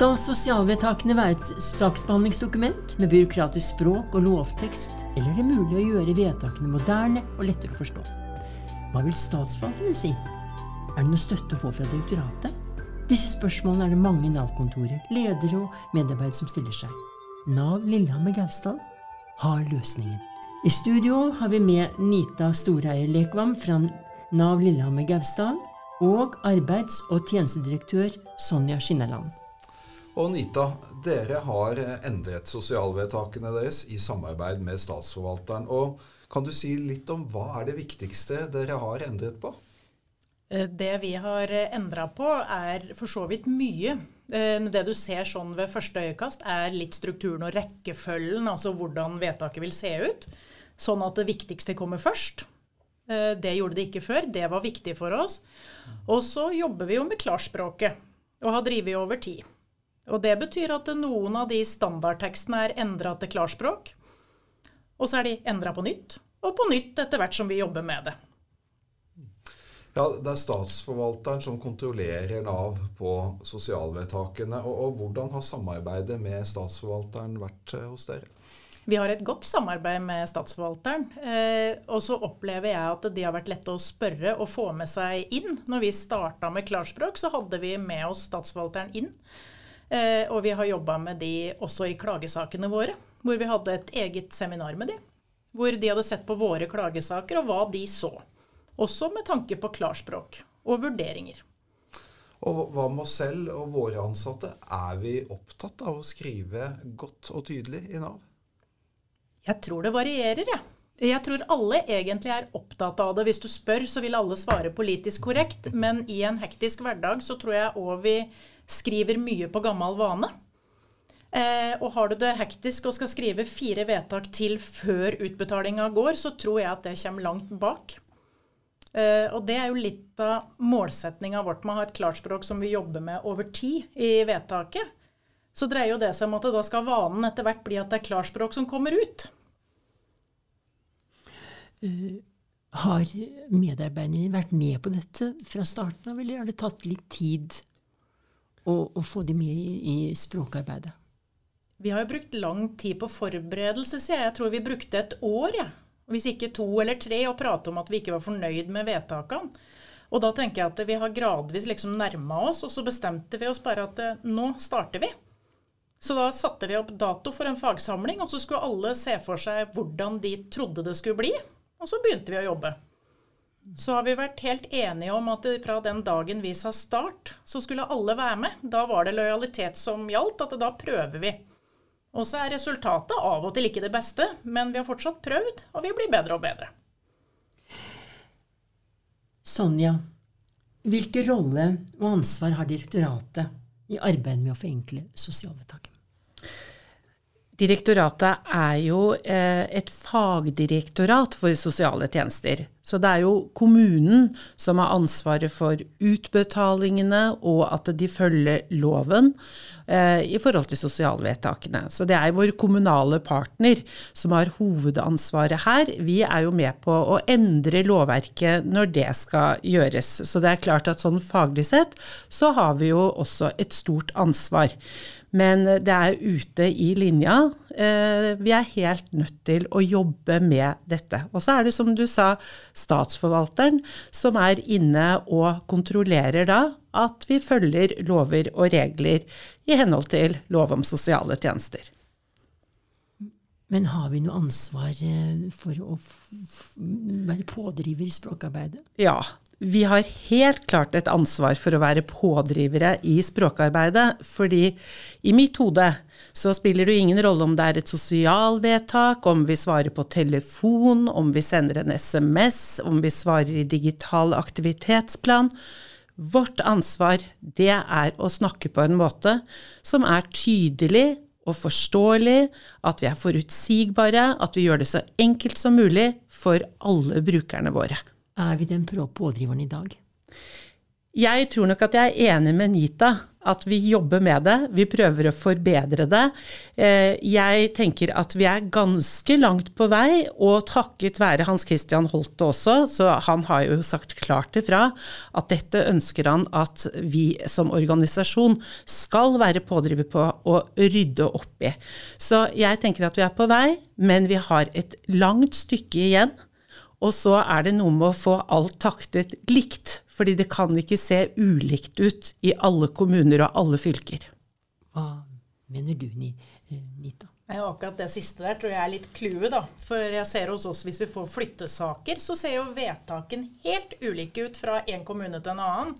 Skal sosialvedtakene være et saksbehandlingsdokument med byråkratisk språk og lovtekst, eller er det mulig å gjøre vedtakene moderne og lettere å forstå? Hva vil statsforvalteren si? Er det noe støtte å få fra direktoratet? Disse spørsmålene er det mange Nav-kontorer, ledere og medarbeidere som stiller seg. Nav Lillehammer Gausdal har løsningen. I studio har vi med Nita Storeier Lekvam fra Nav Lillehammer Gausdal og arbeids- og tjenestedirektør Sonja Skinneland. Og Nita, dere har endret sosialvedtakene deres i samarbeid med Statsforvalteren. og Kan du si litt om hva er det viktigste dere har endret på? Eh, det vi har endra på, er for så vidt mye. Eh, det du ser sånn ved første øyekast, er litt strukturen og rekkefølgen, altså hvordan vedtaket vil se ut. Sånn at det viktigste kommer først. Eh, det gjorde det ikke før. Det var viktig for oss. Og så jobber vi jo med klarspråket, og har drevet over tid. Og det betyr at noen av de standardtekstene er endra til klarspråk. Og så er de endra på nytt, og på nytt etter hvert som vi jobber med det. Ja, Det er statsforvalteren som kontrollerer Nav på sosialvedtakene. Og, og Hvordan har samarbeidet med statsforvalteren vært eh, hos dere? Vi har et godt samarbeid med statsforvalteren. Eh, og så opplever jeg at de har vært lette å spørre og få med seg inn. Når vi starta med klarspråk, så hadde vi med oss statsforvalteren inn. Eh, og vi har jobba med de også i klagesakene våre, hvor vi hadde et eget seminar med de. Hvor de hadde sett på våre klagesaker og hva de så. Også med tanke på klarspråk og vurderinger. Og hva med oss selv og våre ansatte? Er vi opptatt av å skrive godt og tydelig i Nav? Jeg tror det varierer, jeg. Ja. Jeg tror alle egentlig er opptatt av det. Hvis du spør, så vil alle svare politisk korrekt. Men i en hektisk hverdag så tror jeg òg vi skriver mye på gammel vane. Eh, og har du det hektisk og skal skrive fire vedtak til før utbetalinga går, så tror jeg at det kommer langt bak. Eh, og det er jo litt av målsetninga vårt med å ha et klarspråk som vi jobber med over tid i vedtaket. Så dreier jo det seg om at da skal vanen etter hvert bli at det er klarspråk som kommer ut. Uh, har medarbeiderne vært med på dette fra starten av, eller har det tatt litt tid å, å få dem med i, i språkarbeidet? Vi har jo brukt lang tid på forberedelse, sier jeg. Jeg tror vi brukte et år. Ja hvis ikke to eller tre, og prate om at vi ikke var fornøyd med vedtakene. Og da tenker jeg at vi har gradvis liksom nærma oss, og så bestemte vi oss bare at eh, nå starter vi. Så da satte vi opp dato for en fagsamling, og så skulle alle se for seg hvordan de trodde det skulle bli. Og så begynte vi å jobbe. Så har vi vært helt enige om at fra den dagen vi sa start, så skulle alle være med. Da var det lojalitet som gjaldt, at da prøver vi. Og så er resultatet av og til ikke det beste, men vi har fortsatt prøvd, og vi blir bedre og bedre. Sonja, hvilken rolle og ansvar har direktoratet i arbeidet med å forenkle sosialvedtaket? Direktoratet er jo eh, et fagdirektorat for sosiale tjenester. Så det er jo kommunen som har ansvaret for utbetalingene og at de følger loven eh, i forhold til sosialvedtakene. Så det er vår kommunale partner som har hovedansvaret her. Vi er jo med på å endre lovverket når det skal gjøres. Så det er klart at sånn faglig sett så har vi jo også et stort ansvar. Men det er ute i linja. Eh, vi er helt nødt til å jobbe med dette. Og så er det som du sa, statsforvalteren som er inne og kontrollerer da at vi følger lover og regler i henhold til lov om sosiale tjenester. Men har vi noe ansvar eh, for å være pådriver i språkarbeidet? Ja, vi har helt klart et ansvar for å være pådrivere i språkarbeidet. Fordi i mitt hode så spiller det ingen rolle om det er et sosialvedtak, om vi svarer på telefon, om vi sender en SMS, om vi svarer i digital aktivitetsplan. Vårt ansvar, det er å snakke på en måte som er tydelig og forståelig, at vi er forutsigbare, at vi gjør det så enkelt som mulig for alle brukerne våre. Er vi den pådriveren i dag? Jeg tror nok at jeg er enig med Nita, at vi jobber med det. Vi prøver å forbedre det. Eh, jeg tenker at vi er ganske langt på vei, og takket være Hans Christian Holte også, så han har jo sagt klart ifra at dette ønsker han at vi som organisasjon skal være pådriver på å rydde opp i. Så jeg tenker at vi er på vei, men vi har et langt stykke igjen. Og så er det noe med å få alt taktet likt, fordi det kan ikke se ulikt ut i alle kommuner og alle fylker. Hva mener du, eh, Nita? Ja, akkurat det siste der tror jeg er litt clouet, da. For jeg ser hos oss hvis vi får flyttesaker, så ser jo vedtaken helt ulike ut fra en kommune til en annen.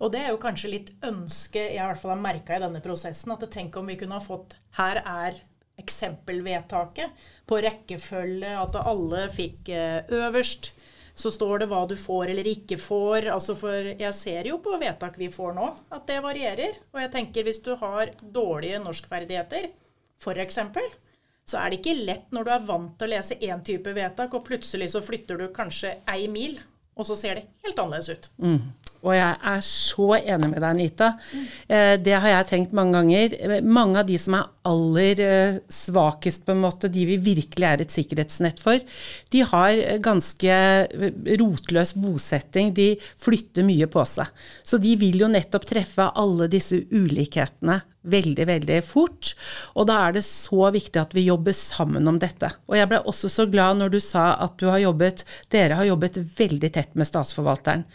Og det er jo kanskje litt ønske jeg i hvert fall har merka i denne prosessen. At tenk om vi kunne ha fått Her er eksempelvedtaket på rekkefølge, at alle fikk eh, øverst. Så står det hva du får eller ikke får. Altså for jeg ser jo på vedtak vi får nå, at det varierer. Og jeg tenker hvis du har dårlige norskferdigheter, f.eks., så er det ikke lett når du er vant til å lese én type vedtak, og plutselig så flytter du kanskje ei mil, og så ser det helt annerledes ut. Mm. Og jeg er så enig med deg, Anita. Eh, det har jeg tenkt mange ganger. Mange av de som er aller eh, svakest, på en måte, de vi virkelig er et sikkerhetsnett for, de har ganske rotløs bosetting. De flytter mye på seg. Så de vil jo nettopp treffe alle disse ulikhetene veldig, veldig fort. Og da er det så viktig at vi jobber sammen om dette. Og jeg ble også så glad når du sa at du har jobbet, dere har jobbet veldig tett med statsforvalteren.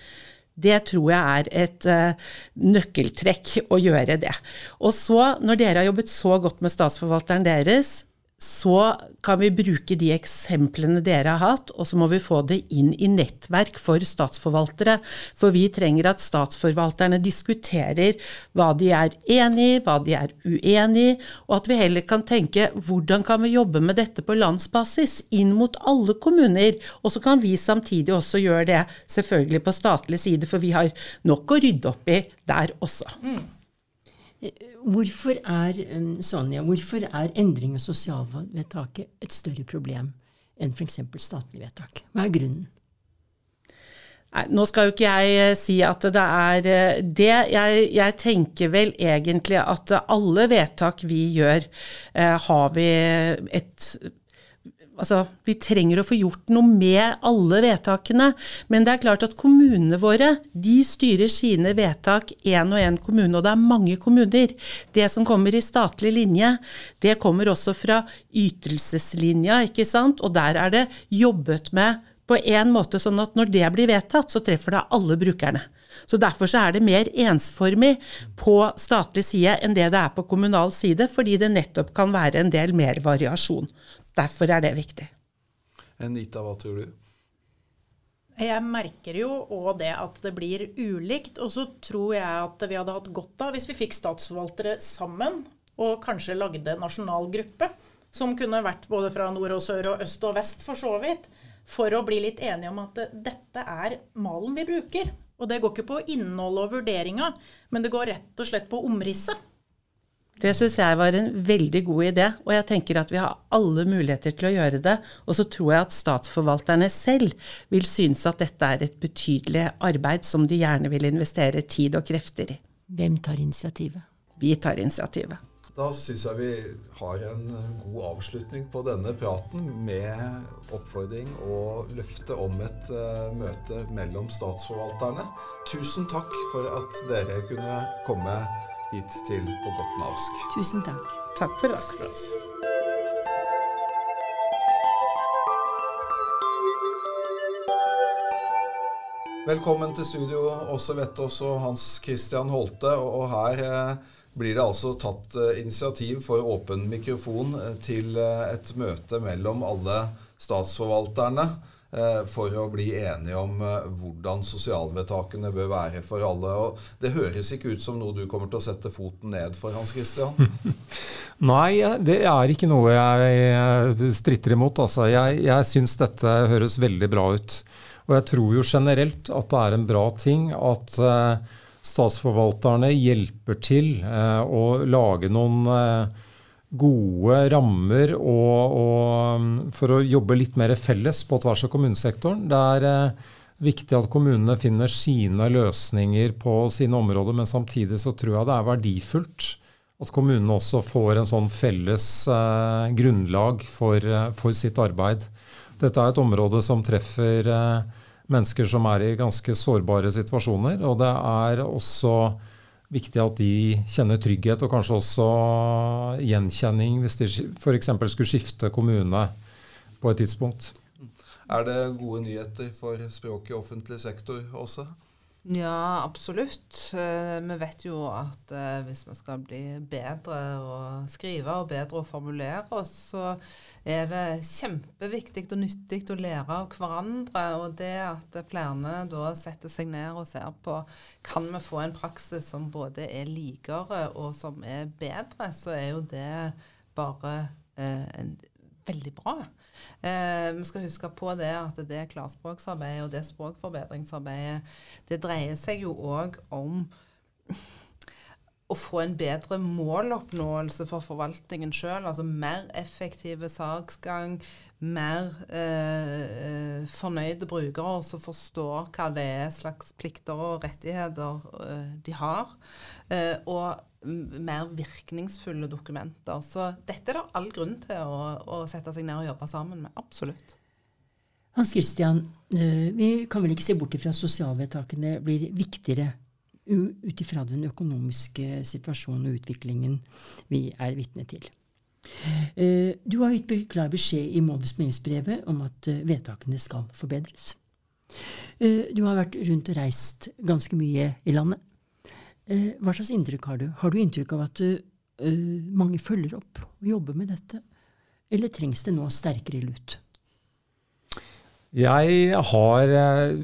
Det tror jeg er et uh, nøkkeltrekk å gjøre det. Og så, når dere har jobbet så godt med statsforvalteren deres, så kan vi bruke de eksemplene dere har hatt, og så må vi få det inn i nettverk for statsforvaltere. For vi trenger at statsforvalterne diskuterer hva de er enig i, hva de er uenig i, og at vi heller kan tenke hvordan kan vi jobbe med dette på landsbasis, inn mot alle kommuner. Og så kan vi samtidig også gjøre det selvfølgelig på statlig side, for vi har nok å rydde opp i der også. Mm. Hvorfor er, Sonja, hvorfor er endring av sosialvedtaket et større problem enn f.eks. statlig vedtak? Hva er grunnen? Nei, nå skal jo ikke jeg eh, si at det er eh, det. Jeg, jeg, tenker vel egentlig at alle vedtak vi gjør, eh, har vi et Altså, vi trenger å få gjort noe med alle vedtakene, men det er klart at kommunene våre de styrer sine vedtak én og én kommune, og det er mange kommuner. Det som kommer i statlig linje, det kommer også fra ytelseslinja, ikke sant, og der er det jobbet med på en måte sånn at når det blir vedtatt, så treffer det alle brukerne. Så Derfor så er det mer ensformig på statlig side enn det det er på kommunal side, fordi det nettopp kan være en del mer variasjon. Derfor er det viktig. Anita, hva tror du? Jeg merker jo òg det at det blir ulikt. Og så tror jeg at vi hadde hatt godt av hvis vi fikk statsforvaltere sammen og kanskje lagde nasjonal gruppe. Som kunne vært både fra nord og sør og øst og vest, for så vidt. For å bli litt enige om at dette er malen vi bruker. Og det går ikke på innholdet og vurderinga, men det går rett og slett på omrisset. Det syns jeg var en veldig god idé, og jeg tenker at vi har alle muligheter til å gjøre det. Og så tror jeg at statsforvalterne selv vil synes at dette er et betydelig arbeid som de gjerne vil investere tid og krefter i. Hvem tar initiativet? Vi tar initiativet. Da syns jeg vi har en god avslutning på denne praten med oppfordring og løfte om et uh, møte mellom statsforvalterne. Tusen takk for at dere kunne komme hit til På godt navsk. Tusen takk. Takk for oss. Takk for oss. Velkommen til studio, Åse Vettås og Hans Christian Holte. Og her eh, blir det altså tatt eh, initiativ for åpen mikrofon eh, til et møte mellom alle statsforvalterne. Eh, for å bli enige om eh, hvordan sosialvedtakene bør være for alle. Og det høres ikke ut som noe du kommer til å sette foten ned for, Hans Christian? Nei, det er ikke noe jeg stritter imot. Altså. Jeg, jeg syns dette høres veldig bra ut. Og jeg tror jo generelt at det er en bra ting at statsforvalterne hjelper til å lage noen gode rammer og, og, for å jobbe litt mer felles på tvers av kommunesektoren. er viktig at kommunene finner sine løsninger på sine områder, men samtidig så tror jeg det er verdifullt at kommunene også får en sånn felles eh, grunnlag for, eh, for, sitt arbeid. Dette er et område som treffer eh, mennesker som er i ganske sårbare situasjoner. Og det er også viktig at de kjenner trygghet, og kanskje også gjenkjenning hvis de f.eks. skulle skifte kommune på et tidspunkt. Er det gode nyheter for språket i offentlig sektor også? Ja, absolutt. Eh, vi vet jo at eh, hvis vi skal bli bedre å skrive og bedre å formulere så er det kjempeviktig og nyttig å lære av hverandre. Og det at flere da setter seg ned og ser på kan vi få en praksis som både er likere og som er bedre, så er jo det bare eh, veldig bra. Eh, vi skal huske på det at det klarspråksarbeidet og det språkforbedringsarbeidet, det dreier seg jo òg om å få en bedre måloppnåelse for forvaltningen sjøl. Altså mer effektive saksgang, mer eh, fornøyde brukere som forstår hva det er slags plikter og rettigheter eh, de har. Eh, og mer virkningsfulle dokumenter. Så dette er det all grunn til å, å sette seg ned og jobbe sammen med. Absolutt. Hans Christian, eh, vi kan vel ikke se bort ifra at sosialvedtakene blir viktigere ut ifra den økonomiske situasjonen og utviklingen vi er vitne til. Eh, du har gitt klar beskjed i månedsmeldingsbrevet om at eh, vedtakene skal forbedres. Du har vært rundt og reist ganske mye i landet. Eh, hva slags inntrykk har du? Har du inntrykk av at mange følger opp og jobber med dette? Eller trengs det nå sterkere lut? Jeg har eh,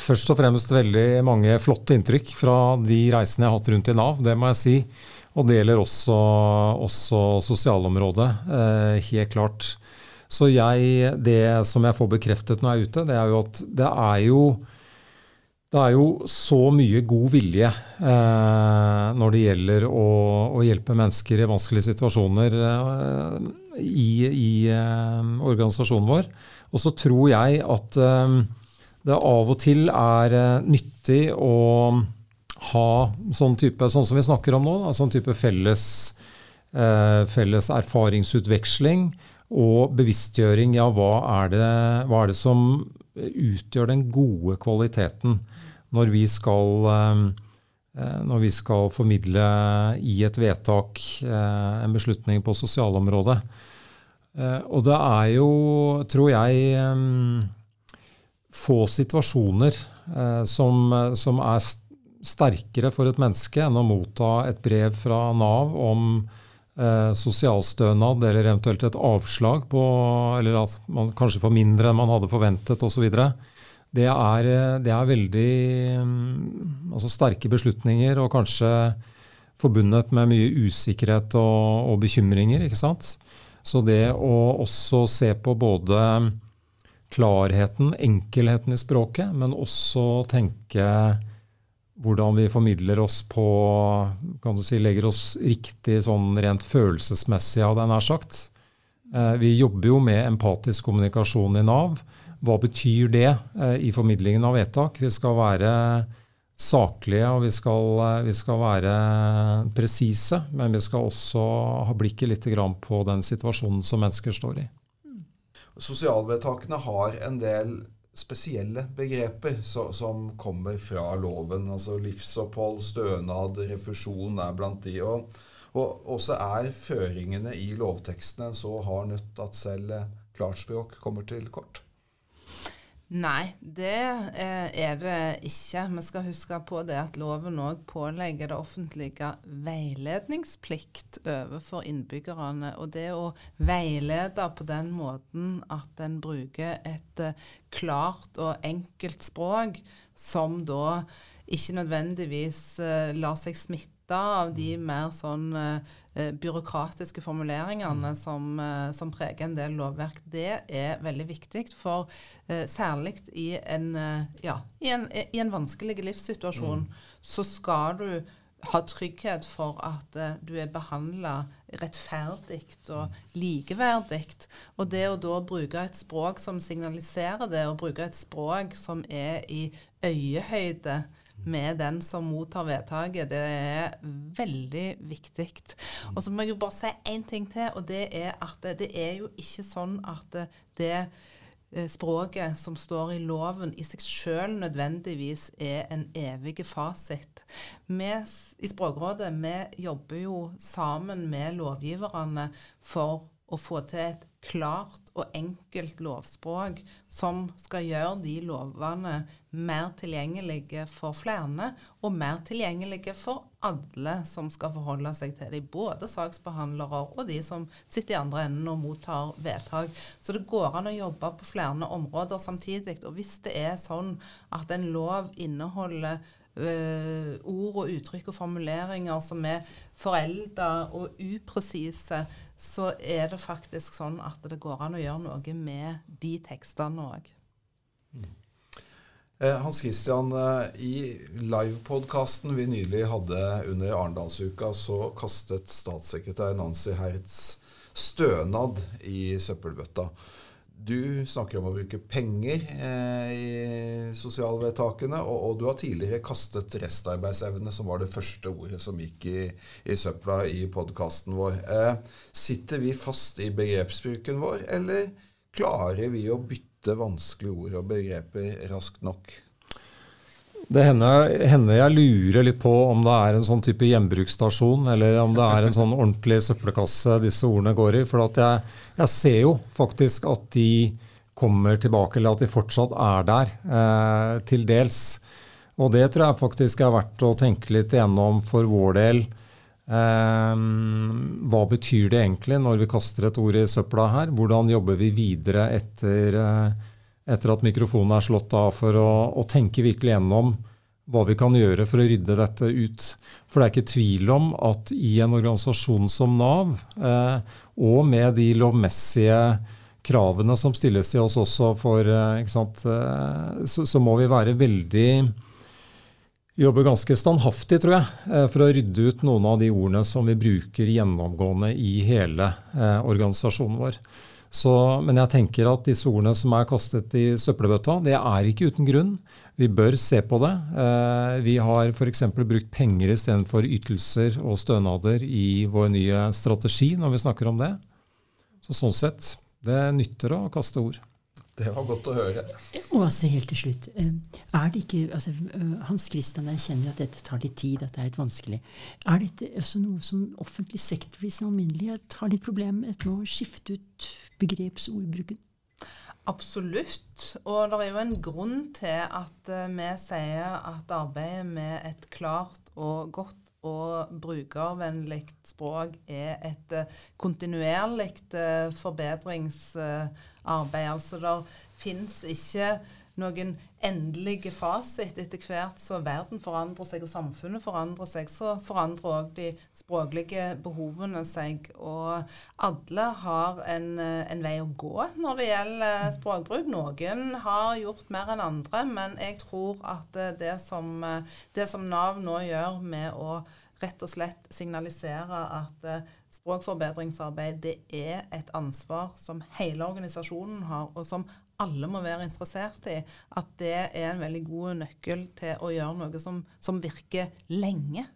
først og fremst veldig mange flotte inntrykk fra de reisene jeg har hatt rundt i Nav, det må jeg si. Og det gjelder også, også sosialområdet, eh, helt klart. Så jeg, det som jeg får bekreftet når jeg er ute, det er jo at det er jo det er jo så mye god vilje eh, når det gjelder å, å, hjelpe mennesker i vanskelige situasjoner eh, i, i eh, organisasjonen vår. Og så tror jeg at eh, det av og til er eh, nyttig å ha sånn type, sånn som vi snakker om nå, da, sånn type felles, eh, felles erfaringsutveksling og bevisstgjøring. Ja, hva er, det, hva er det som utgjør den gode kvaliteten? når vi skal, eh, eh, når vi skal formidle i et vedtak en beslutning på sosialområdet. Og det er jo, tror jeg, få situasjoner som, som er sterkere for et menneske enn å motta et brev fra Nav om eh, sosialstønad eller eventuelt et avslag på Eller at man kanskje får mindre enn man hadde forventet osv det er, eh, det er veldig altså sterke beslutninger og kanskje forbundet med mye usikkerhet og, og, bekymringer. ikke sant? Så det å også se på både klarheten, enkelheten i språket, men også tenke hvordan vi formidler oss på kan du si, Legger oss riktig sånn rent følelsesmessig, hadde jeg nær sagt. Eh, vi jobber jo med empatisk kommunikasjon i Nav. Hva betyr det eh, i formidlingen av vedtak? Vi skal være saklige og vi skal, eh, vi skal være presise, men vi skal også ha blikket litt på den situasjonen som mennesker står i. Sosialvedtakene har en del spesielle begreper så, som kommer fra loven. altså Livsopphold, stønad, refusjon er blant de. Og, og også er føringene i lovtekstene så hard nødt at selv klartspråk kommer til kort. Nei, det eh, er det ikke. Vi skal huske på det at loven òg pålegger det offentlige veiledningsplikt overfor innbyggerne. Og det å veilede på den måten at en bruker et uh, klart og enkelt språk, som da ikke nødvendigvis uh, lar seg smitte av de mer sånn uh, Eh, byråkratiske formuleringene mm. som, eh, som, preger en del lovverk, det er veldig viktig. For eh, særlig i en, ja, i en, i en vanskelig livssituasjon mm. så skal du ha trygghet for at du er behandla rettferdig og likeverdig. Og det å da bruke et språk som signaliserer det, og bruke et språk som er i øyehøyde med den som mottar vedtaket, det er veldig viktig. Og så må jeg jo bare si én ting til, og det er at det, er jo ikke sånn at det Eh, språket som står i loven, i seg sjøl nødvendigvis er en evig fasit. Vi i Språkrådet vi jobber jo sammen med lovgiverne for å få til et klart og enkelt lovspråk som skal gjøre de lovene mer tilgjengelige for flere, og mer tilgjengelige for alle som skal forholde seg til dem. Både saksbehandlere og de som sitter i andre enden og mottar vedtak. Så det går an å jobbe på flere områder samtidig. Og hvis det er sånn at en lov inneholder uh, ord og uttrykk og formuleringer som er forelda og upresise, så er det faktisk sånn at det går an å gjøre noe med de tekstene òg. Mm. Eh, Hans Christian, eh, i livepodkasten vi nylig hadde under Arendalsuka, så kastet statssekretær Nancy Hertz stønad i søppelbøtta. Du snakker om å bruke penger eh, i sosialvedtakene, og, og, du har tidligere kastet restarbeidsevne, som var det første ordet som gikk i, i søpla i podkasten vår. Eh, sitter vi fast i begrepsbruken vår, eller klarer vi å bytte vanskelige ord og begreper raskt nok? Det hender, hender, jeg lurer litt på om det er en sånn type gjenbruksstasjon, eller om det er en sånn ordentlig søppelkasse disse ordene går i. For jeg, jeg, ser jo faktisk at de kommer tilbake, eller at de fortsatt er der, eh, til dels. Og det tror jeg faktisk er verdt å tenke litt igjennom for vår del. Eh, hva betyr det egentlig når vi kaster et ord i søpla her? Hvordan jobber vi videre etter eh, etter at mikrofonen er slått av, for å, å, tenke virkelig gjennom hva vi kan gjøre for å rydde dette ut. For det er ikke tvil om at i en organisasjon som Nav, eh, og med de lovmessige kravene som stilles til oss også for eh, sant, eh, så, så, må vi være veldig Jobbe ganske standhaftig, tror jeg, eh, for å rydde ut noen av de ordene som vi bruker gjennomgående i hele eh, organisasjonen vår. Så, men jeg tenker at disse ordene som er kastet i søppelbøtta, det er ikke uten grunn. Vi bør se på det. Eh, vi har f.eks. brukt penger istedenfor ytelser og stønader i vår nye strategi når vi snakker om det. Så sånn sett, det nytter å kaste ord. Det var godt å høre. Og altså helt til slutt, eh, er det ikke, altså, eh, Hans Christian erkjenner at dette tar litt tid, at det er litt vanskelig. Er dette også noe som offentlig sektor i sin alminnelighet har litt problemer med med å skifte ut begrepsordbruken? Absolutt. Og det er jo en grunn til at uh, vi sier at arbeidet med et klart og godt og brukervennlig språk er et uh, kontinuerlig uh, forbedringsarbeid. Altså det fins ikke noen endelige fasit. Etter hvert så verden forandrer seg og samfunnet forandrer seg, så forandrer òg de språklige behovene seg. Og alle har en, en, vei å gå når det gjelder språkbruk. Noen har gjort mer enn andre, men jeg tror at det som, det som Nav nå gjør med å rett og slett signalisere at språkforbedringsarbeid det er et ansvar som hele organisasjonen har, og som alle må være interessert i. At det er en veldig god nøkkel til å gjøre noe som, som virker lenge.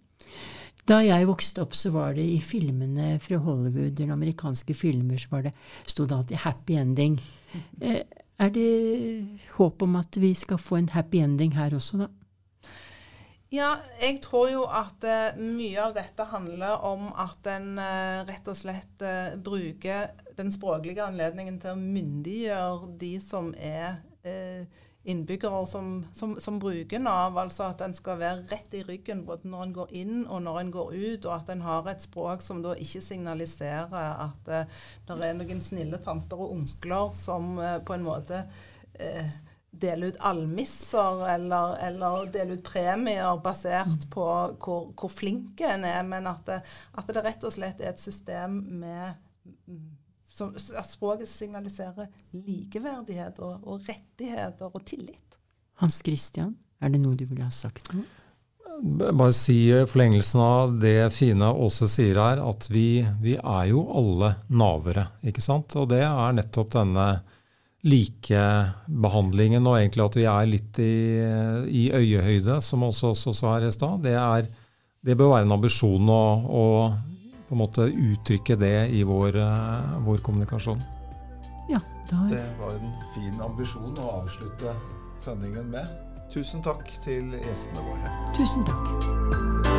Da jeg vokste opp, så var det i filmene fra Hollywood, eller amerikanske filmer, så var det, sto det alltid 'happy ending'. Eh, er det håp om at vi skal få en happy ending her også, da? Ja, jeg tror jo at uh, mye av dette handler om at en uh, rett og slett uh, bruker den språklige anledningen til å myndiggjøre de som er innbyggere som, som, som, bruker Nav. Altså at en skal være rett i ryggen både når en går inn og når en går ut, og at en har et språk som da ikke signaliserer at det er noen snille tanter og onkler som på en måte dele ut almisser eller, eller dele ut premier basert på hvor, hvor flink en er, men at det, at det, rett og slett er et system med som, At språket signaliserer likeverdighet og, og rettigheter og tillit. Hans Christian, er det noe du ville ha sagt nå? bare si forlengelsen av det fine Åse sier her, at vi, vi er jo alle navere, ikke sant? Og det er nettopp denne likebehandlingen, og egentlig at vi er litt i, i øyehøyde, som også, også sa her i stad. Det, det, bør være en ambisjon å, å, på en måte uttrykke det i vår, vår kommunikasjon. Ja, det var en fin ambisjon å avslutte sendingen med. Tusen takk til gjestene våre. Tusen takk.